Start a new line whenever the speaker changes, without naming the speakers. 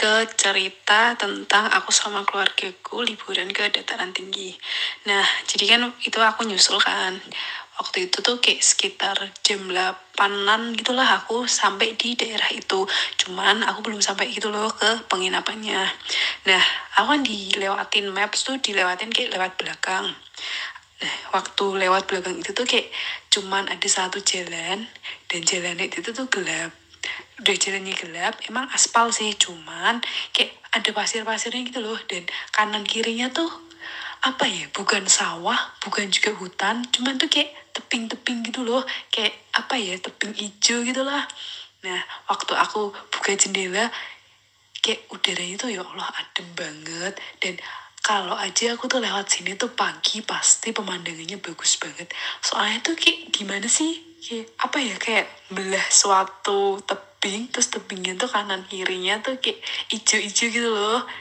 ke cerita tentang aku sama keluargaku liburan ke dataran tinggi. Nah, jadi kan itu aku nyusul kan. Waktu itu tuh kayak sekitar jam 8-an gitulah aku sampai di daerah itu. Cuman aku belum sampai gitu loh ke penginapannya. Nah, aku kan dilewatin maps tuh dilewatin kayak lewat belakang. Nah, waktu lewat belakang itu tuh kayak cuman ada satu jalan dan jalannya itu tuh gelap udah jalannya gelap emang aspal sih cuman kayak ada pasir-pasirnya gitu loh dan kanan kirinya tuh apa ya bukan sawah bukan juga hutan cuman tuh kayak teping-teping gitu loh kayak apa ya teping hijau gitu lah. Nah waktu aku buka jendela kayak udaranya tuh ya Allah adem banget dan kalau aja aku tuh lewat sini tuh pagi pasti pemandangannya bagus banget. Soalnya tuh kayak gimana sih kayak apa ya kayak belah suatu tebing terus tebingnya tuh kanan kirinya tuh kayak ijo-ijo gitu loh